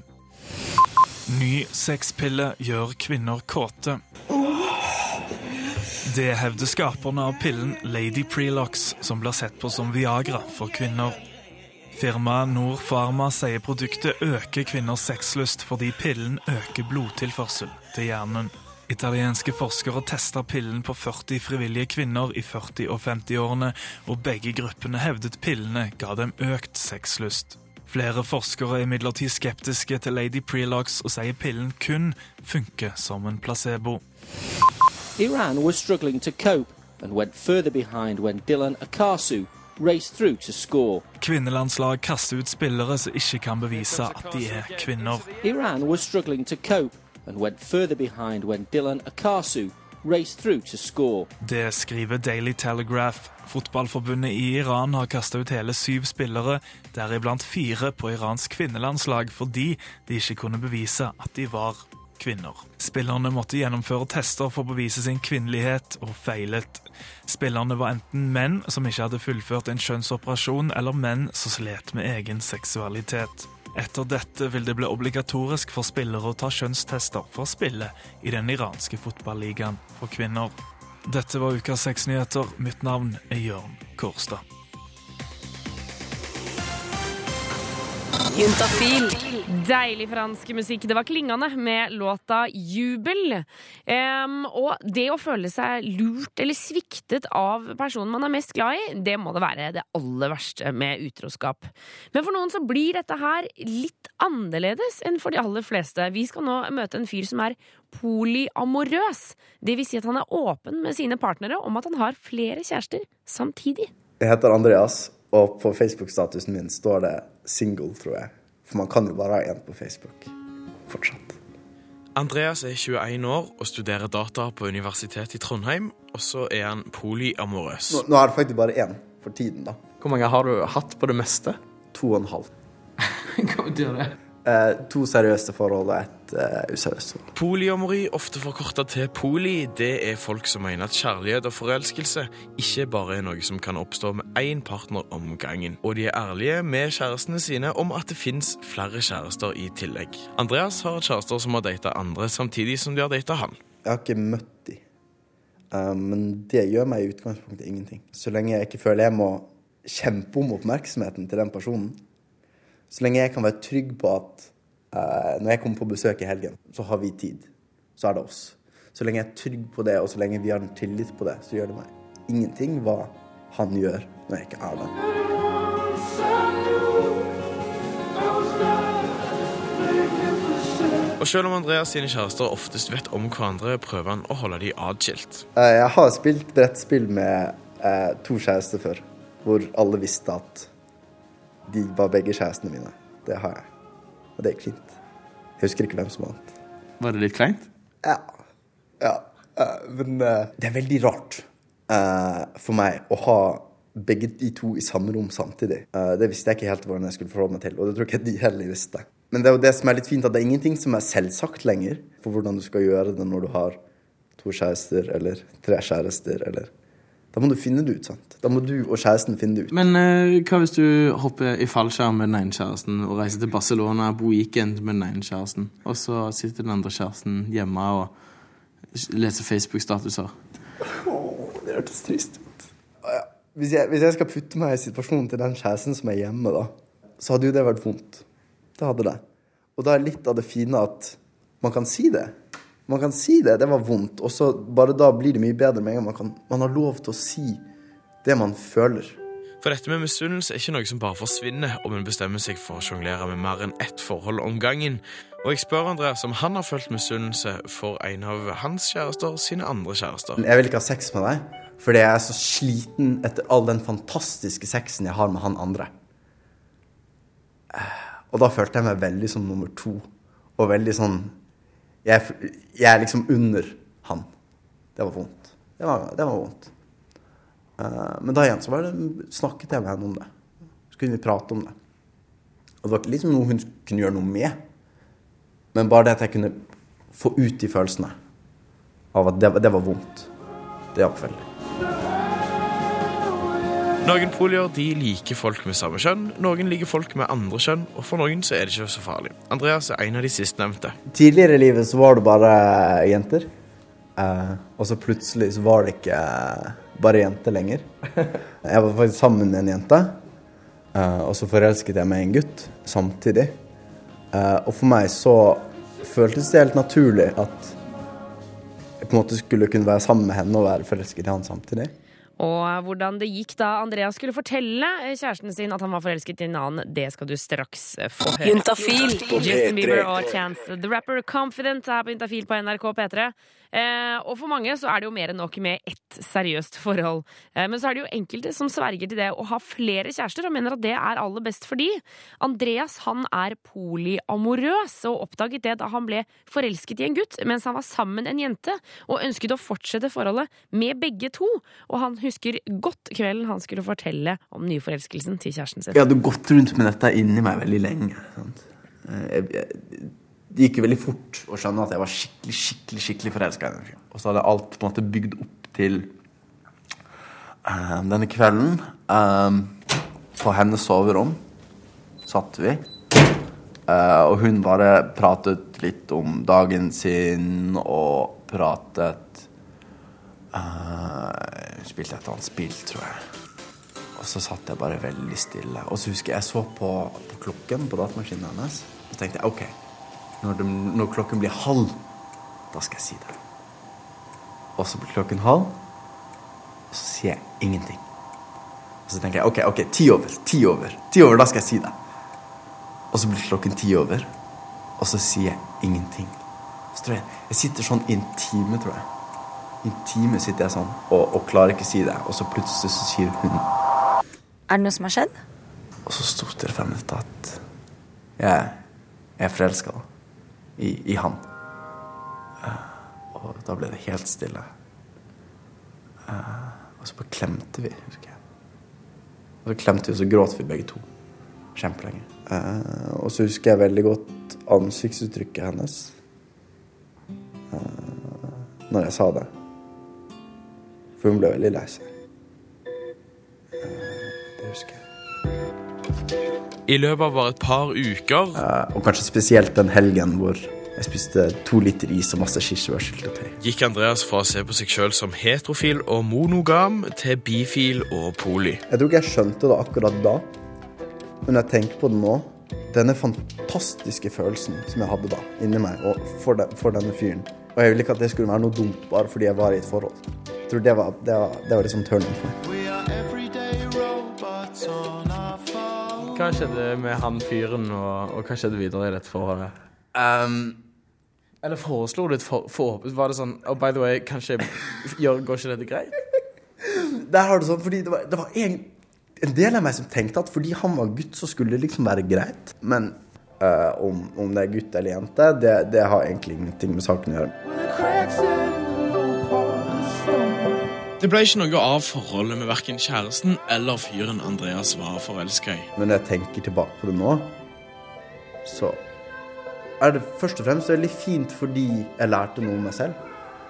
Ny sexpille gjør kvinner kåte. Det hevder skaperne av pillen Lady Prelox, som blir sett på som Viagra for kvinner. Firmaet Nord Pharma sier produktet øker kvinners sexlyst fordi pillen øker blodtilførsel til hjernen. Italienske forskere testa pillen på 40 frivillige kvinner i 40- og 50-årene, og begge gruppene hevdet pillene ga dem økt sexlyst. Flere forskere er imidlertid skeptiske til Lady Prelox og sier pillen kun funker som en placebo. Iran was struggling to cope and went further behind when Dylan Akasu raced through to score. Kvinnelandslag kaster ut spillere som ikke kan bevise at de er kvinner. Iran was struggling to cope and went further behind when Dylan Akasu raced through to score. Det skriver Daily Telegraph. Fotballforbundet i Iran har kasta ut hele syv spillere, deriblant fire på Irans kvinnelandslag, fordi de ikke kunne bevise at de var kvinner. Spillerne måtte gjennomføre tester for å bevise sin kvinnelighet, og feilet. Spillerne var enten menn som ikke hadde fullført en kjønnsoperasjon, eller menn som slet med egen seksualitet. Etter dette vil det bli obligatorisk for spillere å ta kjønnstester for å spille i den iranske fotballigaen for kvinner. Dette var ukas sexnyheter. Mitt navn er Jørn Kårstad. Juntafil. Deilig fransk musikk. Det var klingende med låta Jubel. Um, og det å føle seg lurt eller sviktet av personen man er mest glad i, det må det være det aller verste med utroskap. Men for noen så blir dette her litt annerledes enn for de aller fleste. Vi skal nå møte en fyr som er polyamorøs. Det vil si at han er åpen med sine partnere om at han har flere kjærester samtidig. Jeg heter Andreas, og på Facebook-statusen min står det 'single', tror jeg. For man kan jo bare ha én på Facebook. Fortsatt. Andreas er 21 år og studerer data på Universitetet i Trondheim. Og så er han polyamorøs. Nå, nå er det faktisk bare én for tiden, da. Hvor mange har du hatt på det meste? To og en halv. Hva betyr det? Eh, to seriøse forhold og ett eh, useriøst forhold. Polyamori, ofte forkorta til poli, det er folk som mener at kjærlighet og forelskelse ikke bare er noe som kan oppstå med én partner om gangen. Og de er ærlige med kjærestene sine om at det fins flere kjærester i tillegg. Andreas har kjærester som har data andre samtidig som de har data han. Jeg har ikke møtt de. Eh, men det gjør meg i utgangspunktet ingenting. Så lenge jeg ikke føler jeg må kjempe om oppmerksomheten til den personen. Så lenge jeg kan være trygg på at uh, når jeg kommer på besøk i helgen, så har vi tid. Så er det oss. Så lenge jeg er trygg på det, og så lenge vi har en tillit på det, så gjør det meg ingenting hva han gjør når jeg ikke er der. Og selv om Andreas sine kjærester oftest vet om hverandre, prøver han å holde de adskilt. Eh, Jeg har spilt brettspill med eh, to kjærester før, hvor alle visste at de var begge kjærestene mine. Det har jeg. Og det gikk fint. Jeg husker ikke hvem som vant. Var det litt kleint? Ja. ja. eh, Men eh, det er veldig rart eh, for meg å ha begge de to i samme rom samtidig. Det visste jeg ikke helt hvordan jeg skulle forholde meg til, og det tror jeg ikke de heller visste. Men det er jo det som er litt fint, at det er ingenting som er selvsagt lenger for hvordan du skal gjøre det når du har to kjærester eller tre kjærester, eller Da må du finne det ut, sant. Da må du og kjæresten finne det ut. Men eh, hva hvis du hopper i fallskjerm med den ene kjæresten og reiser til Barcelona på weekend med den ene kjæresten, og så sitter den andre kjæresten hjemme og leser Facebook-statuser? Åh, det hørtes trist ut. hvis jeg, hvis jeg skal putte meg i situasjonen til den kjæresten som er hjemme, da, så hadde jo det vært vondt. Det hadde det. Og da er litt av det fine at man kan si det. Man kan si det. Det var vondt. Og så bare da blir det mye bedre med en gang man kan Man har lov til å si det man føler. For dette med misunnelse er ikke noe som bare forsvinner om en bestemmer seg for å sjonglere med mer enn ett forhold om gangen. Og jeg spør Andreas om han har følt misunnelse for en av hans kjærester sine andre kjærester. Jeg vil ikke ha sex med deg fordi jeg er så sliten etter all den fantastiske sexen jeg har med han andre. Og da følte jeg meg veldig som nummer to. Og veldig sånn Jeg, jeg er liksom under han. Det var vondt. Det var, det var vondt. Uh, men da igjen så det, snakket jeg med henne om det. Så kunne vi prate om det. Og det var ikke liksom noe hun kunne gjøre noe med. Men bare det at jeg kunne få ut de følelsene av at det, det var vondt. Det hjalp veldig. Noen polier de liker folk med samme kjønn, noen liker folk med andre kjønn, og for noen så er det ikke så farlig. Andreas er en av de sistnevnte. Tidligere i livet så var det bare jenter. Eh, og så plutselig så var det ikke eh, bare jenter lenger. Jeg var faktisk sammen med en jente, eh, og så forelsket jeg meg i en gutt samtidig. Eh, og for meg så føltes det helt naturlig at jeg på en måte skulle kunne være sammen med henne og være forelsket i han samtidig. Og hvordan det gikk da Andreas skulle fortelle kjæresten sin at han var forelsket i en annen, det skal du straks få høre. Juntafil Justin P3. Bieber og Chance the Rapper Confident her på Juntafil på NRK P3. Eh, og for mange så er det jo mer enn nok med ett seriøst forhold. Eh, men så er det jo enkelte som sverger til det å ha flere kjærester, og mener at det er aller best for de. Andreas han er polyamorøs, og oppdaget det da han ble forelsket i en gutt mens han var sammen en jente, og ønsket å fortsette forholdet med begge to. Og han husker godt kvelden han skulle fortelle om nyforelskelsen til kjæresten sin. Jeg hadde gått rundt med dette inni meg veldig lenge. Sant? Eh, Jeg, jeg, det gikk jo veldig fort å skjønne at jeg var skikkelig skikkelig, skikkelig forelska i henne. Og så hadde alt på en måte bygd opp til um, denne kvelden. Um, på hennes soverom satt vi. Uh, og hun bare pratet litt om dagen sin og pratet eh, Hun spilte et eller annet spill, tror jeg. Og så satt jeg bare veldig stille. Og så husker jeg jeg så på, på klokken på datamaskinen hennes. Og tenkte jeg OK, når, de, når klokken blir halv, da skal jeg si det. Og så blir klokken halv, og så sier jeg ingenting. Og så tenker jeg OK, ok, ti over, ti over, ti over, da skal jeg si det. Og så blir klokken ti over, og så sier jeg ingenting. Så tror jeg, jeg sitter sånn i en time, tror jeg. I en time sitter jeg sånn og, og klarer ikke å si det. Og så plutselig så sier hun Er det noe som har skjedd? Og så sto det frem minutter at jeg, jeg er forelska i, i han. Eh, og da ble det helt stille. Eh, og så bare klemte vi, husker jeg. Og så klemte vi, og så gråt vi begge to. Kjempelenge. Eh, og så husker jeg veldig godt ansiktsuttrykket hennes når jeg sa det. For hun ble veldig lei seg. Det husker jeg. I løpet av bare et par uker og kanskje spesielt den helgen hvor jeg spiste to liter is og masse kirsebærsyltetøy. gikk Andreas fra å se på seg sjøl som heterofil og monogam til bifil og poli. Jeg tror ikke jeg skjønte det akkurat da, men jeg tenker på det nå Denne fantastiske følelsen som jeg hadde da inni meg og for, de, for denne fyren. Og jeg ville ikke at det skulle være noe dumt bare fordi jeg var i et forhold. Jeg tror det var, det var, det var liksom turning point. Hva skjedde med han fyren, og, og hva skjedde videre i dette forholdet? Eller foreslo du et for, for... Var det sånn Oh, by the way, kanskje gjør, Går ikke dette greit? Der har du sånn, fordi det var, det var en, en del av meg som tenkte at fordi han var gutt, så skulle det liksom være greit. Men uh, om, om det er gutt eller jente, det, det har egentlig ingenting med saken å gjøre. Det ble ikke noe av forholdet med verken kjæresten eller fyren Andreas var forelska i. Men når jeg tenker tilbake på det nå, så er det først og fremst veldig fint fordi jeg lærte noe om meg selv.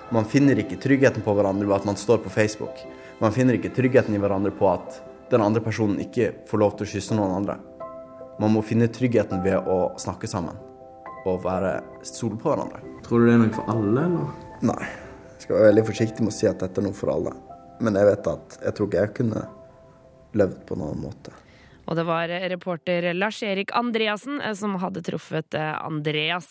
Man finner ikke tryggheten på hverandre ved at man står på Facebook. Man finner ikke tryggheten i hverandre på at den andre personen ikke får lov til å kysse noen andre. Man må finne tryggheten ved å snakke sammen og være stole på hverandre. Tror du det er noe for alle, eller? Nei. Jeg skal være veldig forsiktig med å si at dette er noe for alle. Men jeg vet at jeg tror ikke jeg kunne levd på noen annen måte. Og det var eh, reporter Lars-Erik Andreassen eh, som hadde truffet eh, Andreas.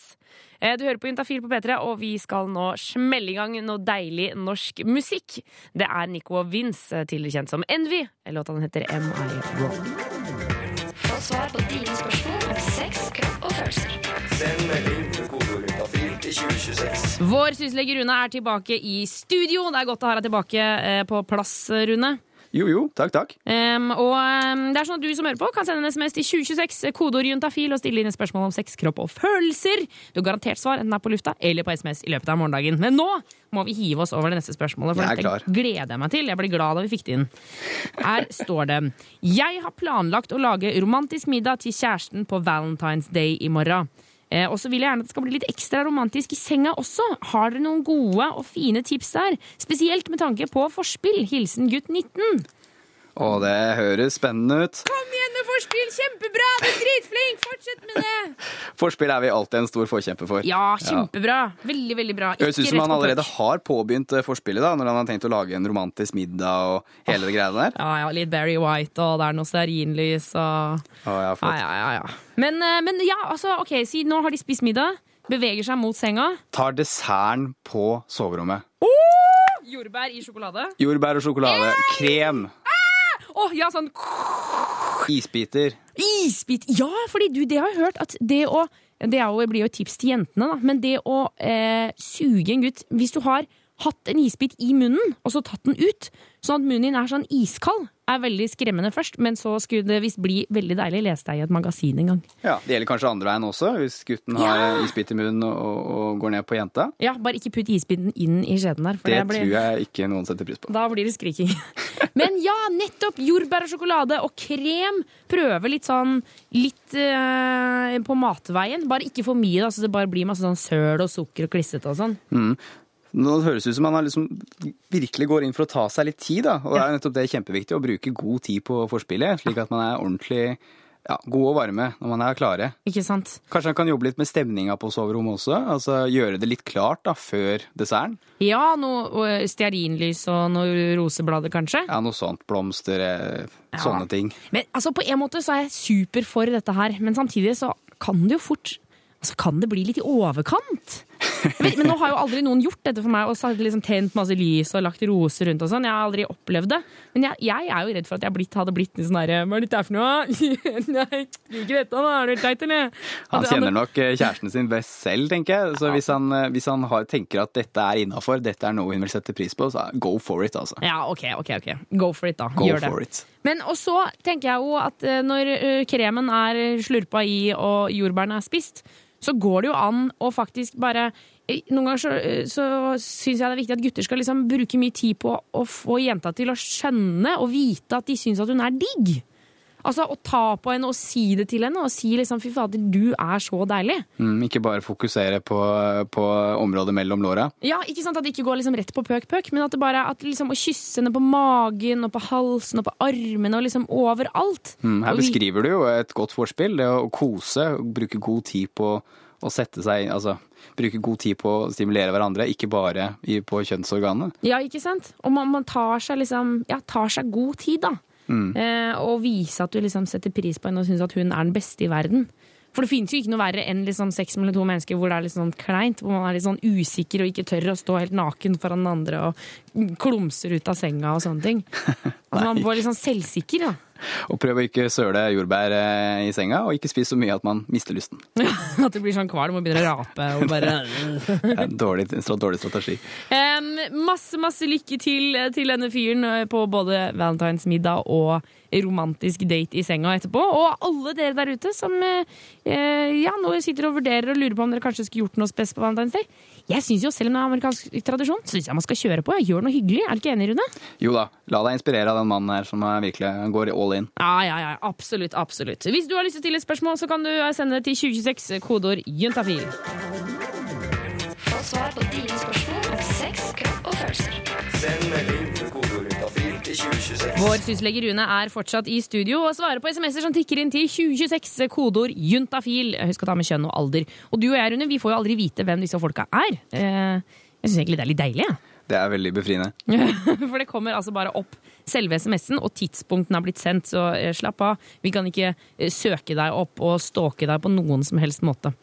Du hører på Juntafil på P3, og vi skal nå smelle i gang noe deilig norsk musikk. Det er Nico og Vince, tidligere kjent som Envy. Låta den heter Am I Wrong? Få svar på dine spørsmål om sex, kropp og følelser. Send melding 2026. Vår syslege Rune er tilbake i studio. Det er godt å ha deg tilbake eh, på plass, Rune. Jo, jo, takk, takk. Um, og um, det er sånn at Du som hører på kan sende en SMS til 2026, kodeord juntafil, og stille inn spørsmål om sex, kropp og følelser. Du har garantert svar, enten det er på lufta eller på SMS i løpet av morgendagen. Men nå må vi hive oss over det neste spørsmålet, for dette gleder jeg meg til. Jeg ble glad da vi fikk det inn. Her står det Jeg har planlagt å lage romantisk middag til kjæresten på Valentine's Day i morgen. Eh, og så vil jeg gjerne at det skal bli litt ekstra romantisk i senga også. Har dere noen gode og fine tips der? Spesielt med tanke på forspill. Hilsen gutt 19. Å, det høres spennende ut. Kom igjen med forspill! Kjempebra! Du er dritflink! Fortsett med det! Forspill er vi alltid en stor forkjemper for. Ja, kjempebra. Veldig, veldig bra. Det høres ut Ikke som han allerede har påbegynt eh, forspillet, da, når han har tenkt å lage en romantisk middag og hele det greiene der. Ja, ja, litt Barry White, og det er noe stearinlys og oh, ja, flott. ja, ja, ja, ja. Men, eh, men ja, altså, ok, si nå har de spist middag. Beveger seg mot senga. Tar desserten på soverommet. Jordbær i sjokolade. Jordbær og sjokolade. Krem. Å, ja, sånn Isbiter. isbit. Ja, fordi du, det har jeg hørt at det å Det er jo, blir jo et tips til jentene, da. Men det å eh, suge en gutt Hvis du har hatt en isbit i munnen, og så tatt den ut, sånn at munnen din er sånn iskald, er veldig skremmende først, men så skulle det visst bli veldig deilig. Leste jeg i et magasin en gang. Ja, Det gjelder kanskje andre veien også, hvis gutten har Ja. isbit i munnen og, og går ned på jenta. Ja, bare ikke putt isbiten inn i skjeden der. Det blir... tror jeg ikke noen setter pris på. Da blir det skriking. Men ja, nettopp! Jordbær og sjokolade og krem. Prøve litt sånn litt eh, på matveien. Bare ikke for mye, da, så det bare blir masse sånn søl og sukker og klissete og sånn. Mm. Nå høres det ut som man liksom virkelig går inn for å ta seg litt tid, da. Og det er nettopp det kjempeviktig, å bruke god tid på forspillet, slik at man er ordentlig ja, god og varme når man er klare. Ikke sant? Kanskje han kan jobbe litt med stemninga på soverommet også? Altså gjøre det litt klart da, før desserten? Ja, noe eh, stearinlys og noe roseblader, kanskje. Ja, noe sånt. Blomster, ja. sånne ting. Men altså, på en måte så er jeg super for dette her, men samtidig så kan det jo fort Altså, kan det bli litt i overkant? Vet, men nå har jo aldri noen gjort dette for meg og satt liksom tent masse lys og lagt roser rundt og sånn. Jeg har aldri opplevd det. Men jeg, jeg er jo redd for at jeg blitt, hadde blitt litt sånn herre Hva er dette for noe? Nei, liker dette, da? Er det teit, eller? Han kjenner nok eh, kjæresten sin best selv, tenker jeg. Så hvis han, eh, hvis han har, tenker at dette er innafor, dette er noe hun vil sette pris på, så go for it, altså. Ja, ok, ok, ok. Go for it, da. Go Gjør det. it. Men og så tenker jeg jo at eh, når kremen er slurpa i og jordbærene er spist, så går det jo an å faktisk bare eh, Noen ganger så, eh, så syns jeg det er viktig at gutter skal liksom bruke mye tid på å få jenta til å skjønne og vite at de syns at hun er digg. Altså Å ta på henne og si det til henne, og si liksom 'fy fader, du er så deilig'. Mm, ikke bare fokusere på, på området mellom låra. Ja, ikke sant At det ikke går liksom rett på pøk-pøk, men at det bare at liksom å kysse henne på magen og på halsen og på armene og liksom overalt. Mm, her beskriver du jo et godt forspill, Det å kose, bruke god tid på å sette seg Altså bruke god tid på å stimulere hverandre, ikke bare på kjønnsorganet. Ja, ikke sant? Og man, man tar seg liksom Ja, tar seg god tid, da. Mm. Eh, og vise at du liksom setter pris på henne og syns at hun er den beste i verden. For det finnes jo ikke noe verre enn liksom sex mellom to mennesker hvor det er litt sånn kleint. Hvor man er litt sånn usikker og ikke tør å stå helt naken foran den andre og klumser ut av senga og sånne ting. Altså, man blir litt sånn selvsikker, da. Og prøv å ikke søle jordbær eh, i senga, og ikke spis så mye at man mister lysten. At du blir sånn kvalm og begynner å rape og bare Det er en dårlig, dårlig strategi. Um, masse, masse lykke til til denne fyren eh, på både valentinsmiddag og romantisk date i senga etterpå. Og alle dere der ute som eh, eh, ja, nå sitter og vurderer og lurer på om dere kanskje skulle gjort noe spes på Valentine's Day. Jeg syns jo, selv om det er amerikansk tradisjon, så syns jeg man skal kjøre på. Jeg gjør noe hyggelig. Er du ikke enig, Rune? Jo da, la deg inspirere av den mannen her som er virkelig går all in. Ja, ja, ja. Absolutt. absolutt. Hvis du har lyst til å stille et spørsmål, så kan du sende det til 2026, kodeord juntafil. Få svar på dine spørsmål om sex, kropp og følelser. Send melding Vår syslege Rune er fortsatt i studio og svarer på SMS-er som tikker inn til 2026, kodeord juntafil. Husk å ta med kjønn og alder. Og du og jeg, Rune, vi får jo aldri vite hvem disse folka er. Eh, Jeg syns egentlig det er litt deilig. jeg. Det er veldig befriende. For det kommer altså bare opp selve SMS-en, og tidspunkten har blitt sendt, så eh, slapp av. Vi kan ikke eh, søke deg opp og stalke deg på noen som helst måte.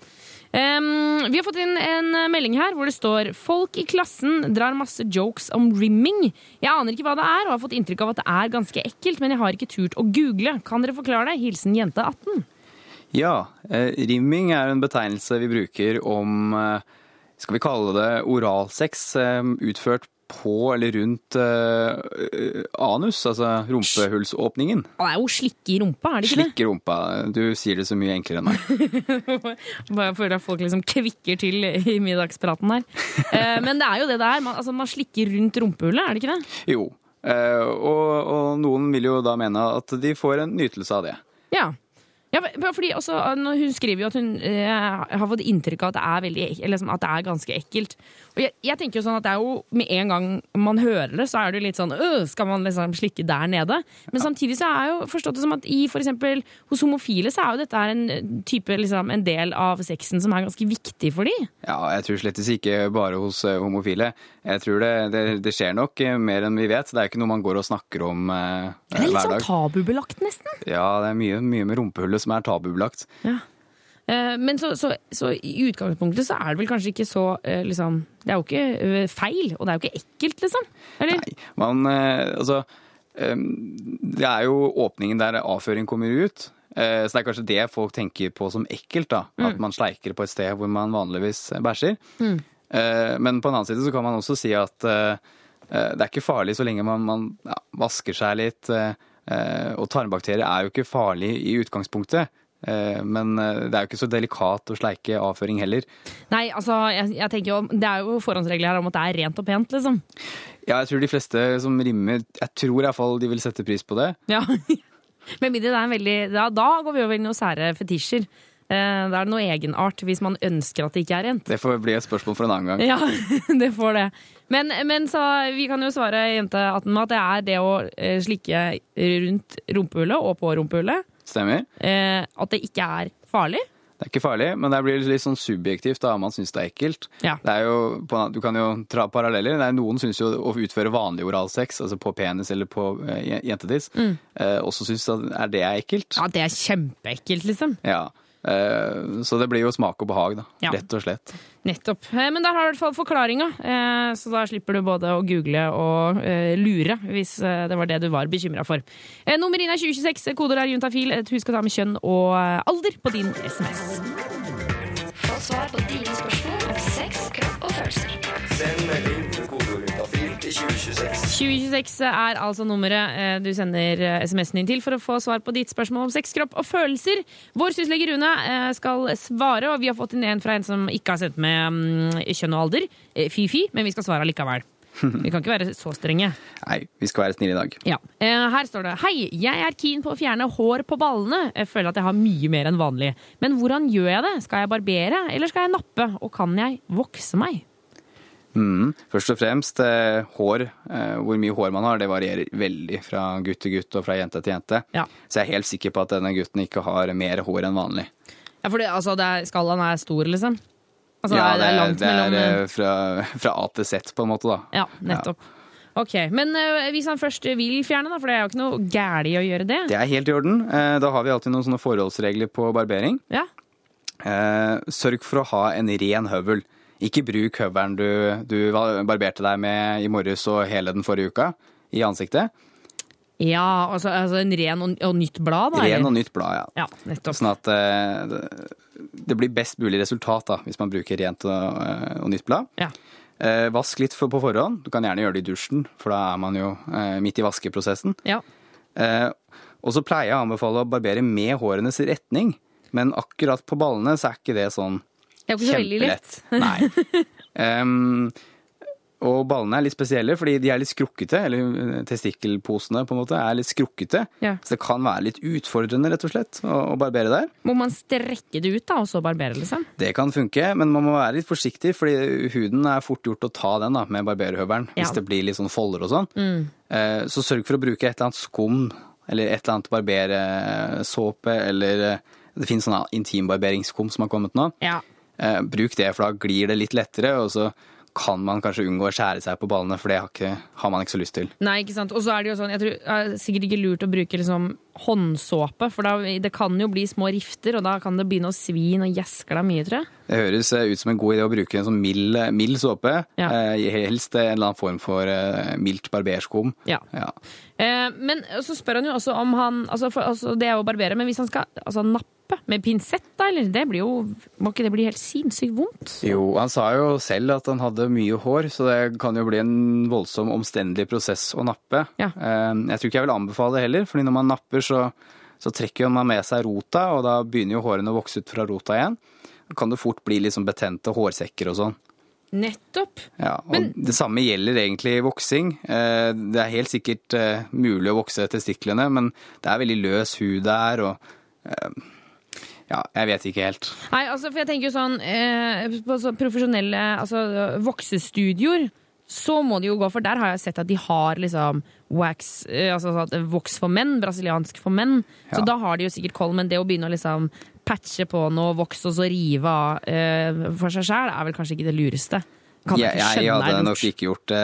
Ehm, vi har fått inn en melding her hvor det står Folk i klassen drar masse jokes om rimming. Jeg aner ikke hva det er, og har fått inntrykk av at det er ganske ekkelt, men jeg har ikke turt å google. Kan dere forklare det? Hilsen jente 18. Ja, eh, rimming er en betegnelse vi bruker om eh, skal vi kalle det oralsex eh, utført på eller rundt uh, anus, altså rumpehullsåpningen. Det er jo slikke i rumpa, er det ikke det? Slikke rumpa. Du sier det så mye enklere enn meg. Bare føler at folk liksom kvikker til i middagspraten her. Uh, Men det er jo det det er. Man, altså, man slikker rundt rumpehullet, er det ikke det? Jo. Uh, Og, og noen vil jo da mene at de får en nytelse av det. Ja. Ja, fordi også, Hun skriver jo at hun eh, har fått inntrykk av at det er, veldig, eller liksom, at det er ganske ekkelt. Og jeg, jeg tenker jo sånn at det er jo Med en gang man hører det, så er det jo litt sånn øh, Skal man liksom slikke der nede? Men samtidig så er jo forstått det som at i for eksempel, hos homofile så er jo dette en eh, type liksom, en del av sexen som er ganske viktig for dem. Ja, jeg tror slett ikke bare hos eh, homofile. Jeg tror det, det, det skjer nok eh, mer enn vi vet. Det er ikke noe man går og snakker om eh, Det er litt sånn tabubelagt, nesten. Ja, det er mye, mye med rumpehullet som er tabubelagt. Ja. Men så, så, så i utgangspunktet så er det vel kanskje ikke så eh, liksom Det er jo ikke eh, feil, og det er jo ikke ekkelt, liksom. Eller? Man, eh, altså, eh, det er jo åpningen der avføring kommer ut. Eh, Så det er kanskje det folk tenker på som ekkelt. da, At Mm. man sleiker på et sted hvor man vanligvis bæsjer. Mm. Eh, Men på en annen side så kan man også si at eh, eh, det er ikke farlig så lenge man, man ja, vasker seg litt. Eh, Og tarmbakterier er jo ikke farlig i utgangspunktet. Eh, Men eh, det er jo ikke så delikat å sleike avføring heller. Nei, altså, jeg, jeg tenker jo Det er jo forhåndsregler her om at det er rent og pent, liksom. Ja, jeg tror de fleste som rimmer Jeg tror iallfall de vil sette pris på det. Ja. Med mindre det er en veldig Da, da går vi over i noen sære fetisjer. Eh, Da er det noe egenart hvis man ønsker at det ikke er rent. Det får bli et spørsmål for en annen gang. Ja, det får det. Men, men så, vi kan jo svare jente 18 med at det er det å eh, slikke rundt rumpehullet og på rumpehullet. Stemmer. Eh, at det ikke er farlig. Det er ikke farlig, men det blir litt sånn subjektivt da, om man syns det er ekkelt. Ja. Det er jo, du kan jo tra paralleller. Det er Noen syns jo å utføre vanlig oralsex, altså på penis eller på jentetiss, Mm. også syns at er ekkelt. Ja, det er kjempeekkelt, liksom. Ja. Eh, så det blir jo smak og behag, da. Ja. Rett og slett. Nettopp. Eh, Men der har du i hvert fall forklaringa, eh, så da slipper du både å google og lure, hvis det var det du var bekymra for. Nummer inn er 2026, koder er juntafil. Husk å ta med kjønn og alder på din SMS. Få svar på dine spørsmål om sex, kropp og følelser. Send melding til 2026. 2026 er altså nummeret eh, du sender eh, SMS-en din til for å få svar på ditt spørsmål om sex, kropp og følelser. Vår syslege Rune eh, skal svare, og vi har fått inn en fra en som ikke har sendt med mm, kjønn og alder. Fy-fy, men vi skal svare likevel. Vi kan ikke være så strenge. Nei, vi skal være snille i dag. Ja. Her står det Hei, jeg er keen på å fjerne hår på ballene. Jeg føler at jeg har mye mer enn vanlig. Men hvordan gjør jeg det? Skal jeg barbere, eller skal jeg nappe? Og kan jeg vokse meg? Mm. Først og fremst eh, hår. Eh, hvor mye hår man har, det varierer veldig fra gutt til gutt og fra jente til jente. Ja. Så jeg er helt sikker på at denne gutten ikke har mer hår enn vanlig. Ja, for det, altså, det er, er stor, liksom? Altså, ja, det er det er mellom er fra, fra A til Z, på en måte, da. Ja, nettopp. Ok, Men eh, hvis han først vil fjerne, da, for det er jo ikke noe gærent å gjøre det. Det er helt i orden. Eh, Da har vi alltid noen sånne forholdsregler på barbering. Ja. Eh, Sørg for å ha en ren høvel. Ikke bruk høvelen du, du barberte deg med i morges og hele den forrige uka i ansiktet. Ja, altså, altså en ren og, og nytt blad, da? Ren eller? og nytt blad, ja. Ja, nettopp. Sånn at eh, det, blir best mulig resultat da, hvis man bruker rent og, eh, og nytt blad. Ja. Eh, vask litt for, på forhånd. Du kan gjerne gjøre det i dusjen, for da er man jo midt i vaskeprosessen. Ja. Eh, og så pleier jeg å anbefale å barbere med hårenes retning, men akkurat på ballene så er ikke det sånn Det er ikke så veldig lett. Nei. Um, og ballene er litt spesielle, fordi de er litt skrukkete, eller testikkelposene på en måte er litt skrukkete. Ja. Så det kan være litt utfordrende, rett og slett, å, å barbere der. Må man strekke det ut, da, og så barbere, liksom? Det kan funke, men man må være litt forsiktig, fordi huden er fort gjort å ta den da, med barberhøvelen, Ja. hvis det blir litt sånn folder og sånn. Mm. Eh, Så sørg for å bruke et eller annet skum, eller et eller annet barberesåpe, eller eh, det finnes sånn intimbarberingsskum som har kommet nå. Ja. Eh, Bruk det, for da glir det litt lettere, og så kan man kanskje unngå å skjære seg på ballene, for det har, ikke, har man ikke så lyst til. Nei, ikke sant. Og så er det jo sånn, jeg tror det er sikkert ikke lurt å bruke liksom håndsåpe, for da, det kan jo bli små rifter, og da kan det begynne å svi og deg mye, tror jeg. Det høres eh, ut som en god idé å bruke en sånn mild, mild såpe. Eh, helst en eller annen form for eh, mildt barberskum. Ja. Eh, men så spør han jo også om han altså, for, altså, Det er jo å barbere, men hvis han skal altså, nappe med pinsett, da, eller? Det blir jo Må ikke det bli helt sinnssykt vondt? Jo, han sa jo selv at han hadde mye hår, så det kan jo bli en voldsom omstendelig prosess å nappe. Ja. Eh, Jeg tror ikke jeg vil anbefale det heller, fordi når man napper så, så trekker man med seg rota, og da begynner jo hårene å vokse ut fra rota igjen. Kan det fort bli liksom betente hårsekker og sånn. Nettopp. Ja, og Det samme gjelder egentlig voksing. Eh, Det er helt sikkert eh, mulig å vokse testiklene, men det er veldig løs hud der, og eh, ja, jeg vet ikke helt. Nei, altså, for jeg tenker jo sånn På så profesjonelle altså, voksestudioer så må de jo gå, for der har jeg sett at de har liksom wax, altså voks for menn, brasiliansk for menn. Så da har de jo sikkert koll, men det å begynne å liksom patche på noe voks og så rive av eh, for seg sjæl, er vel kanskje ikke det lureste. Kan jeg, Jeg, jeg hadde nok ikke gjort det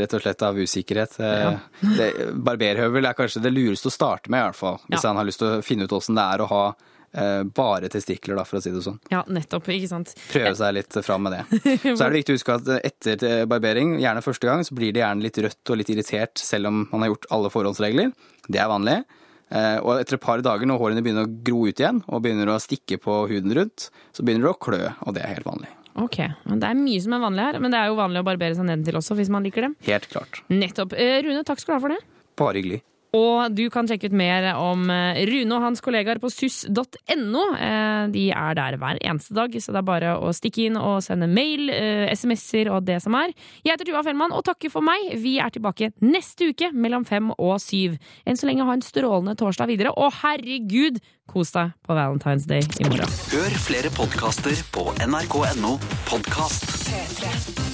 rett og slett av usikkerhet. Ja. Det, barberhøvel er kanskje det lureste å starte med, i hvert fall. Hvis Ja. han har lyst til å finne ut åssen det er å ha eh, bare testikler, da, for å si det sånn. Ja, nettopp. Ikke sant. Prøve seg litt fram med det. Så er det viktig å huske at etter barbering, gjerne første gang, så blir det gjerne litt rødt og litt irritert selv om man har gjort alle forhåndsregler. Det er vanlig. Eh, Og etter et par dager når hårene begynner å gro ut igjen og begynner å stikke på huden rundt, så begynner det å klø, og det er helt vanlig. Ok, Det er mye som er vanlig her, men det er jo vanlig å barbere seg nedentil også, hvis man liker det. Helt klart. Nettopp. Eh, Rune, takk skal du ha for det. Bare hyggelig. Og du kan sjekke ut mer om eh, Rune og hans kollegaer på suss.no. Eh, De er der hver eneste dag, så det er bare å stikke inn og sende mail, eh, SMS-er og det som er. Jeg heter Tuva Fellmann og takker for meg. Vi er tilbake neste uke mellom fem og syv. Enn så lenge ha en strålende torsdag videre. Og herregud, kos deg på Valentine's Day i morgen. Hør flere podkaster på nrk.no podkast. P3.